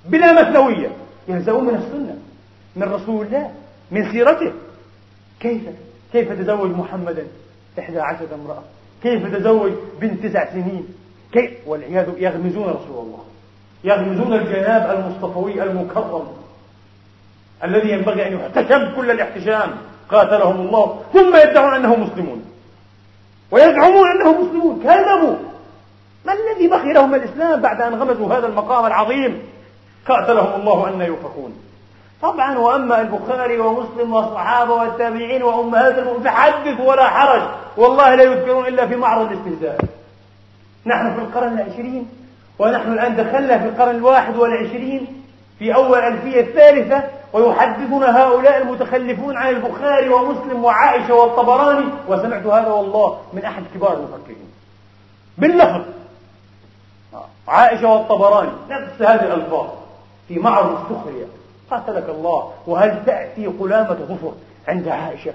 بلا مثنوية. يهزؤون من السنة من رسول الله من سيرته. كيف؟ كيف تزوج محمدا؟ إحدى عشرة امرأة. كيف تزوج بنت تسع سنين؟ كيف؟ والعياذ يغمزون رسول الله. يغمزون الجناب المصطفوي المكرم الذي ينبغي أن يحتشم كل الاحتشام. قاتلهم الله. ثم يدعون أنهم مسلمون. ويزعمون أنهم مسلمون. كذبوا. ما الذي بقي لهم الإسلام بعد أن غمزوا هذا المقام العظيم؟ قاتلهم الله أن يؤفكون طبعا وأما البخاري ومسلم والصحابة والتابعين وأمهات المؤمنين فحدث ولا حرج. والله لا يذكرون إلا في معرض الاستهزاء. نحن في القرن العشرين ونحن الآن دخلنا في القرن الواحد والعشرين في أول الألفية الثالثة ويحدثنا هؤلاء المتخلفون عن البخاري ومسلم وعائشة والطبراني. وسمعت هذا والله من أحد كبار المفكرين. باللفظ. عائشة والطبراني نفس هذه الألفاظ في معرض السخرية. قاتلك الله وهل تأتي قلامة ظفر عند عائشة؟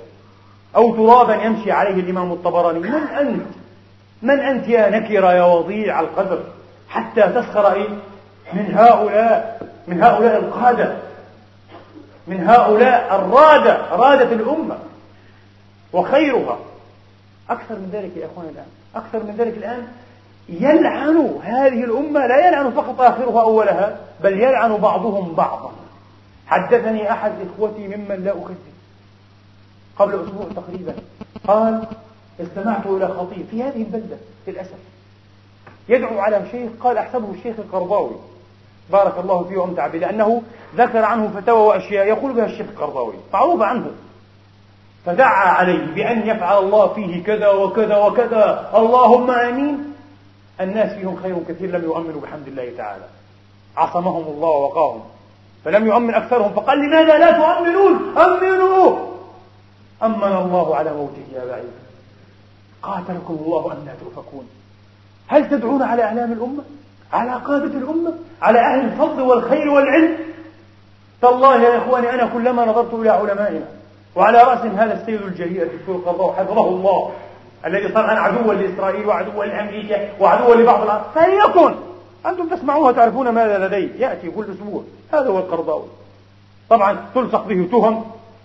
أو ترابا يمشي عليه الإمام الطبراني؟ من أنت؟ من أنت يا نكرة يا وضيع القدر حتى تسخر إيه؟ من هؤلاء من هؤلاء القادة من هؤلاء الرادة رادة الأمة وخيرها. أكثر من ذلك يا إخواني الآن أكثر من ذلك الآن يلعن هذه الأمة لا يلعن فقط آخرها أولها بل يلعن بعضهم بعضا. حدثني أحد إخوتي ممن لا أكذب قبل أسبوع تقريبا. قال استمعت إلى خطيب في هذه البلدة للأسف. يدعو على شيخ قال أحسبه الشيخ القرضاوي. بارك الله فيه وأمتع به لأنه ذكر عنه فتاوى وأشياء يقول بها الشيخ القرضاوي. معروف عنه. فدعا عليه بأن يفعل الله فيه كذا وكذا وكذا. اللهم آمين. الناس فيهم خير كثير لم يؤمنوا بحمد الله تعالى. عصمهم الله ووقاهم. فلم يؤمن أكثرهم فقال لماذا لا تؤمنون؟ أمنوا! أمن الله على موته يا بعيد. قاتلكم الله أن لا تؤفكون. هل تدعون على أعلام الأمة؟ على قادة الأمة؟ على أهل الفضل والخير والعلم؟ تالله يا إخواني أنا كلما نظرت إلى علمائنا وعلى رأسهم هذا السيد الجليل الدكتور قرضاو حفظه الله الذي صار الآن عدوا لإسرائيل وعدوا لأمريكا وعدوا لبعض العرب فليكن! أنتم تسمعوها تعرفون ماذا لديه يأتي كل أسبوع. هذا هو القرضاوي. طبعا تلصق به تهم.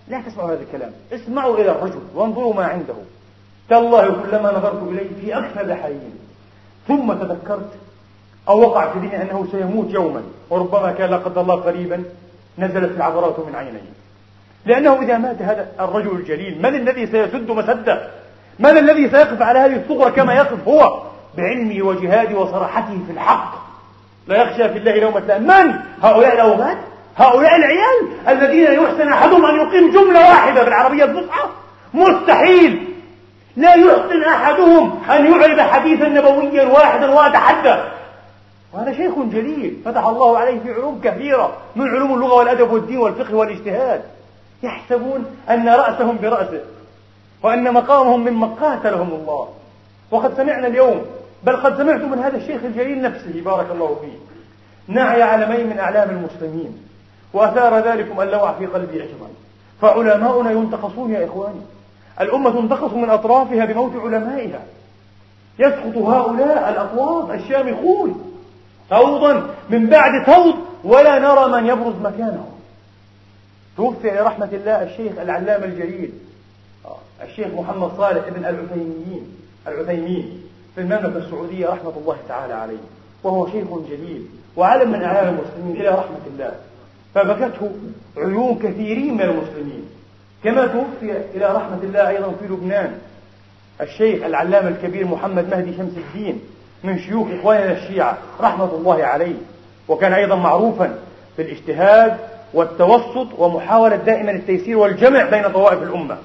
لا تسمعوا هذا الكلام. اسمعوا إلى الرجل وانظروا ما عنده. تالله كلما نظرت إليه في أكثر حين ثم تذكرت أو وقع في ذهني أنه سيموت يوما. وربما كان لا قدر الله قريبا نزلت العبرات من عينيه. لأنه إذا مات هذا الرجل الجليل من الذي سيسد مسده؟ من الذي سيقف على هذه الثغرة كما يقف هو؟ بعلمه وجهاده وصراحته في الحق. لا يخشى في الله لومة لائم من هؤلاء الأوغاد هؤلاء العيال الذين يحسن أحدهم أن يقيم جملة واحدة بالعربية الفصحى؟ مستحيل. لا يحسن أحدهم أن يعرب حديثا نبويا واحدا ويتحدث وهذا شيخ جليل فتح الله عليه في علوم كثيرة من علوم اللغة والأدب والدين والفقه والاجتهاد. يحسبون أن رأسهم برأسه وأن مقامهم من قاتلهم الله. وقد سمعنا اليوم بل قد سمعت من هذا الشيخ الجليل نفسه بارك الله فيه نعي علمين من أعلام المسلمين وأثار ذلكم اللوع في قلبي عجبا فعلماؤنا ينتقصون يا إخواني. الأمة تنتقص من أطرافها بموت علمائها. يسقط هؤلاء الأطواف الشامخون فوضا من بعد فوض ولا نرى من يبرز مكانه توفي لرحمة الله الشيخ العلامة الجليل الشيخ محمد صالح ابن العثيميين العثيمين. في المملكة السعودية رحمة الله تعالى عليه وهو شيخ جليل وعلم من أعلام المسلمين إلى رحمة الله. فبكته عيون كثيرين من المسلمين. كما توفي إلى رحمة الله أيضا في لبنان الشيخ العلامة الكبير محمد مهدي شمس الدين من شيوخ إخواننا الشيعة رحمة الله عليه. وكان أيضا معروفا في الاجتهاد والتوسط ومحاولة دائما التيسير والجمع بين طوائف الأمة.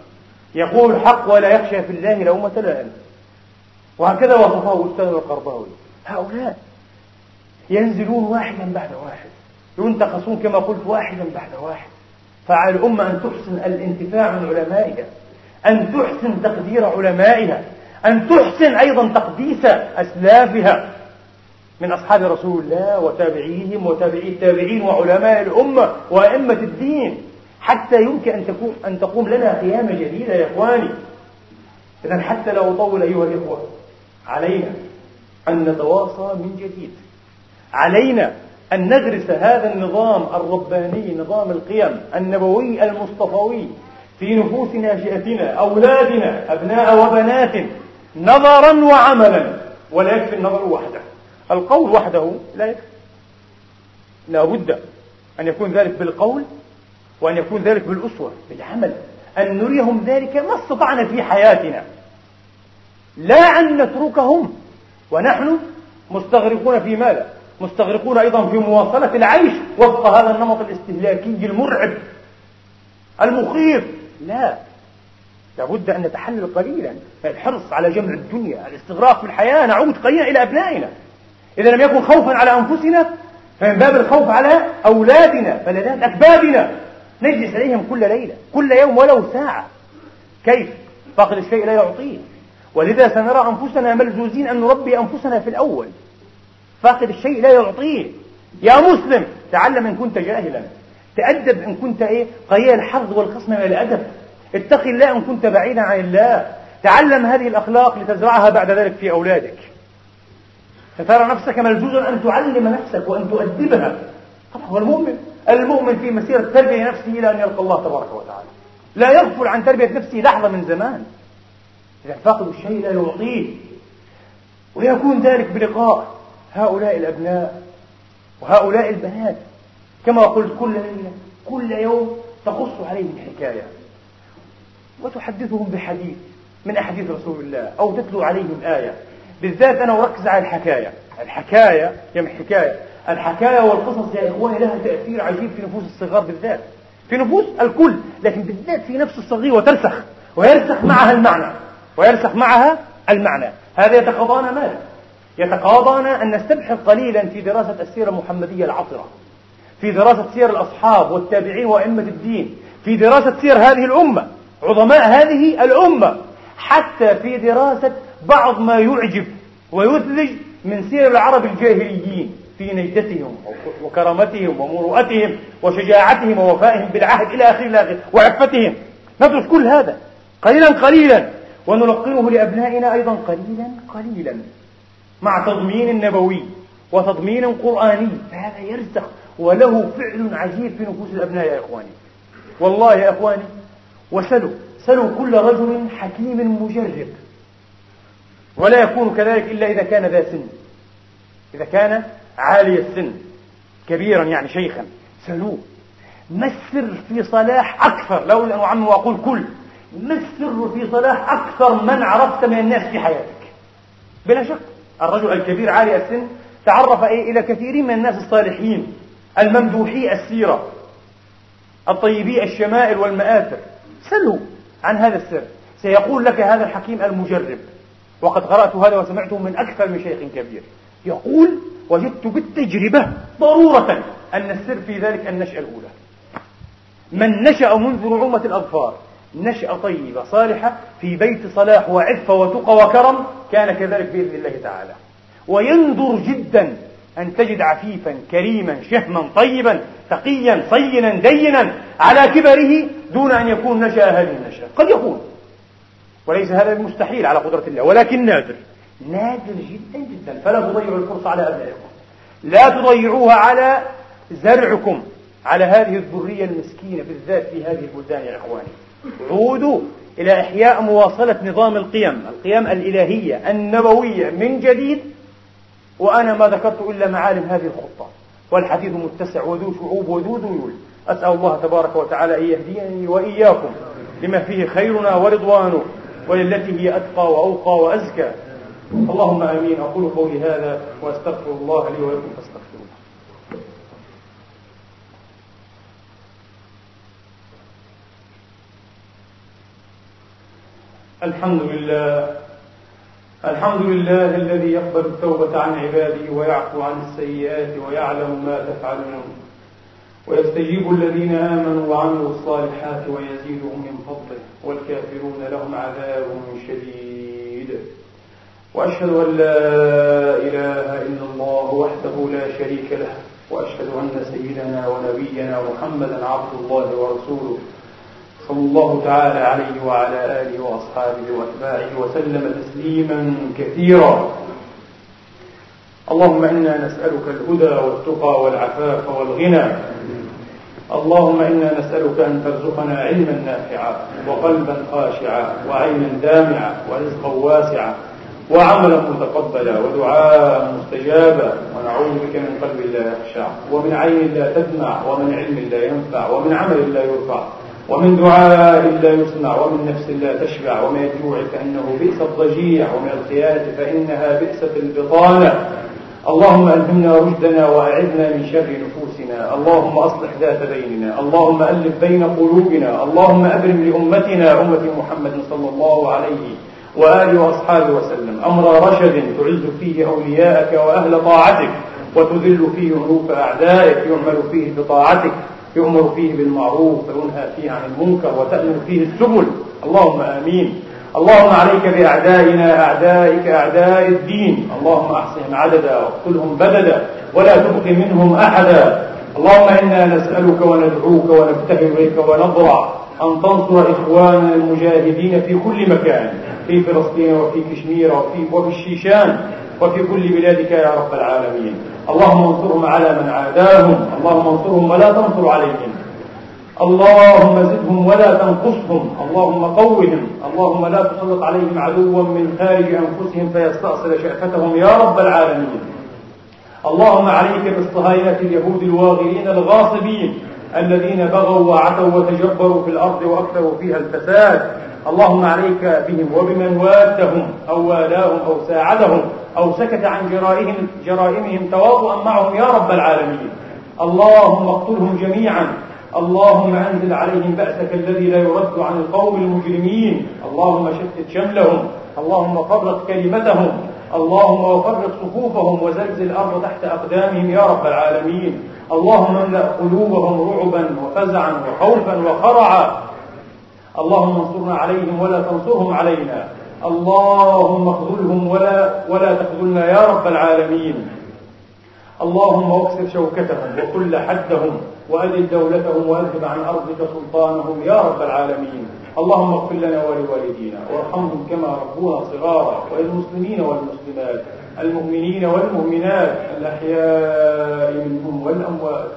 يقول الحق ولا يخشى في الله لومة لائم وهكذا وصفه أستاذ القرضاوي هؤلاء ينزلون واحدا بعد واحد ينتقصون كما قلت واحدا بعد واحد. فعلى الأمة أن تحسن الانتفاع من علمائها أن تحسن تقدير علمائها أن تحسن أيضا تقديس أسلافها من أصحاب رسول الله وتابعيهم وتابعي التابعين وعلماء الأمة وأئمة الدين. حتى يمكن أن تكون أن تقوم لنا قيامة جديدة يا إخواني. إذا حتى لا أطول أيها الإخوة. علينا أن نتواصى من جديد. علينا أن ندرس هذا النظام الرباني نظام القيم النبوي المصطفوي في نفوس ناشئتنا أولادنا أبناء وبنات نظرا وعملا ولا يكفي النظر وحده. القول وحده لا يكفي. لا بد أن يكون ذلك بالقول وأن يكون ذلك بالأسوة بالعمل. أن نريهم ذلك ما استطعنا في حياتنا. لا أن نتركهم. ونحن مستغرقون في ماذا؟ مستغرقون أيضا في مواصلة العيش وفق هذا النمط الاستهلاكي المرعب. المخيف. لا. لابد أن نتحلل قليلا. الحرص على جمع الدنيا الاستغراق في الحياة نعود قليلا إلى أبنائنا. إذا لم يكن خوفا على أنفسنا فمن باب الخوف على أولادنا فلذات أكبادنا نجلس عليهم كل ليلة كل يوم ولو ساعة. كيف؟ فاقد الشيء لا يعطيه ولذا سنرى أنفسنا ملزوزين أن نربي أنفسنا في الأول. فاقد الشيء لا يعطيه. يا مسلم تعلم إن كنت جاهلا. تأدب إن كنت إيه؟ قليل الحظ والخصم من الأدب. اتق الله إن كنت بعيدا عن الله. تعلم هذه الأخلاق لتزرعها بعد ذلك في أولادك. فترى نفسك ملزوزا أن تعلم نفسك وأن تؤدبها. طبعا هو المؤمن. المؤمن في مسيرة تربية نفسه إلى أن يلقى الله تبارك وتعالى. لا يغفل عن تربية نفسه لحظة من زمان. إذا فاقد الشيء لا يعطيه. ويكون ذلك بلقاء هؤلاء الأبناء وهؤلاء البنات. كما قلت كل ليلة كل يوم تقص عليهم حكاية وتحدثهم بحديث من أحاديث رسول الله أو تتلو عليهم آية. بالذات أنا أركز على الحكاية. الحكاية جمع حكاية. الحكاية والقصص يا إخواني لها تأثير عجيب في نفوس الصغار بالذات. في نفوس الكل لكن بالذات في نفس الصغير وترسخ. ويرسخ معها المعنى. ويرسخ معها المعنى. هذا يتقاضانا ماذا؟ يتقاضانا أن نستبحر قليلا في دراسة السيرة المحمدية العطرة في دراسة سير الأصحاب والتابعين وأئمة الدين في دراسة سير هذه الأمة عظماء هذه الأمة حتى في دراسة بعض ما يعجب ويثلج من سير العرب الجاهليين في نجدتهم وكرامتهم ومروءتهم وشجاعتهم ووفائهم بالعهد إلى آخره وعفتهم. ندرس كل هذا قليلا قليلا. ونلقنه لأبنائنا أيضا قليلا قليلا مع تضمين نبوي وتضمين قرآني. فهذا يرسخ وله فعل عجيب في نفوس الأبناء يا إخواني. والله يا إخواني وسلوا سلوا كل رجل حكيم مجرب. ولا يكون كذلك إلا إذا كان ذا سن. إذا كان عالي السن كبيرا يعني شيخا. سلوه. ما السر في صلاح أكثر؟ لو أن أعم وأقول كل. ما السر في صلاح أكثر من عرفت من الناس في حياتك؟ بلا شك. الرجل الكبير عالي السن تعرف إيه إلى كثير من الناس الصالحين. الممدوحي السيرة. الطيبي الشمائل والمآثر. سلوا عن هذا السر. سيقول لك هذا الحكيم المجرب. وقد قرأت هذا وسمعته من أكثر من شيخ كبير. يقول وجدت بالتجربة ضرورة أن السر في ذلك النشأة الأولى. من نشأ منذ رعومة الأظفار نشأة طيبة صالحة في بيت صلاح وعفة وتقى وكرم كان كذلك بإذن الله تعالى. ويندر جدا أن تجد عفيفا كريما شهما طيبا تقيا صينا دينا على كبره دون أن يكون نشأ هذه النشأة. قد يكون وليس هذا المستحيل على قدرة الله ولكن نادر. نادر جدا جدا. فلا تضيعوا الفرصة على أبنائكم. لا تضيعوها على زرعكم على هذه الذرية المسكينة بالذات في هذه البلدان يا إخواني. عودوا إلى إحياء مواصلة نظام القيم القيم الإلهية النبوية من جديد وأنا ما ذكرت إلا معالم هذه الخطة. والحديث متسع وذو شعوب وذو ذيول. أسأل الله تبارك وتعالى أن يهديني وإياكم لما فيه خيرنا ورضوانه وللتي هي أتقى وأوقى وأزكى. اللهم آمين. أقول قولي هذا وأستغفر الله لي ولكم. الحمد لله. الحمد لله الذي يقبل التوبة عن عباده ويعفو عن السيئات ويعلم ما تفعلون. ويستجيب الذين آمنوا وعملوا الصالحات ويزيدهم من فضله والكافرون لهم عذاب شديد. وأشهد أن لا إله إلا الله وحده لا شريك له وأشهد أن سيدنا ونبينا محمدا عبد الله ورسوله. صلى الله تعالى عليه وعلى آله وأصحابه وأتباعه وسلم تسليما كثيرا. اللهم إنا نسألك الهدى والتقى والعفاف والغنى. اللهم إنا نسألك أن ترزقنا علما نافعا وقلبا خاشعا وعينا دامعا ورزقا واسعا وعملا متقبلا ودعاء مستجابا. ونعوذ بك من قلب لا يخشع ومن عين لا تدمع ومن علم لا ينفع ومن عمل لا يرفع. ومن دعاء لا يسمع ومن نفس لا تشبع ومن الجوع فإنه بئس الضجيع ومن الخيانة فإنها بئسة البطانة. اللهم ألهمنا رشدنا وأعذنا من شر نفوسنا. اللهم أصلح ذات بيننا. اللهم ألف بين قلوبنا. اللهم أبرم لأمتنا أمة محمد صلى الله عليه وآله وأصحابه وسلم. أمر رشد تعز فيه أولياءك وأهل طاعتك وتذل فيه أنوف أعدائك يعمل فيه بطاعتك. يؤمر فيه بالمعروف وينهى فيه عن المنكر وتأمن فيه السبل. اللهم آمين. اللهم عليك بأعدائنا أعدائك أعداء الدين. اللهم أحصهم عددا واقتلهم بددا ولا تبق منهم أحدا. اللهم إنا نسألك وندعوك ونبتهل إليك ونضرع أن تنصر إخواننا المجاهدين في كل مكان في فلسطين وفي كشمير وفي, وفي الشيشان وفي كل بلادك يا رب العالمين. اللهم انصرهم على من عاداهم اللهم انصرهم ولا تنصر عليهم. اللهم زدهم ولا تنقصهم اللهم قوهم اللهم لا تسلط عليهم عدوا من خارج أنفسهم فيستأصل شأفتهم يا رب العالمين. اللهم عليك بالصهاينة اليهود الواغرين الغاصبين الذين بغوا وعتوا وتجبروا في الأرض وأكثروا فيها الفساد. اللهم عليك بهم وبمن وادهم أو والاهم أو ساعدهم أو سكت عن جرائهم جرائمهم تواطؤا معهم يا رب العالمين. اللهم اقتلهم جميعا. اللهم أنزل عليهم بأسك الذي لا يرد عن القوم المجرمين. اللهم شتت شملهم. اللهم فرق كلمتهم. اللهم وفرق صفوفهم وزلزل الأرض تحت أقدامهم يا رب العالمين. اللهم املأ قلوبهم رعبا وفزعا وخوفا وخرعا. اللهم انصرنا عليهم ولا تنصرهم علينا. اللهم اخذلهم ولا ولا تخذلنا يا رب العالمين. اللهم واكسر شوكتهم وكل حدهم وأذل دولتهم وأذهب عن أرضك سلطانهم يا رب العالمين. اللهم اغفر لنا ولوالدينا وارحمهم كما ربونا صغارا وللمسلمين والمسلمات المؤمنين والمؤمنات الأحياء منهم والأموات.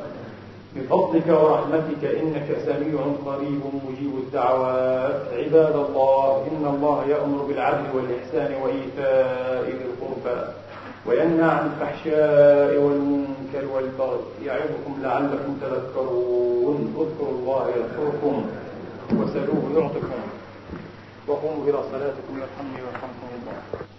بفضلك ورحمتك إنك سميع قريب مجيب الدعوات. عباد الله إن الله يأمر بالعدل والإحسان وإيتاء ذي القربى وينهى عن الفحشاء والمنكر والبغي. يعظكم لعلكم تذكرون. اذكروا الله يذكركم وسلوه يعطكم وقوموا إلى صلاتكم. يرحمني ويرحمكم الله.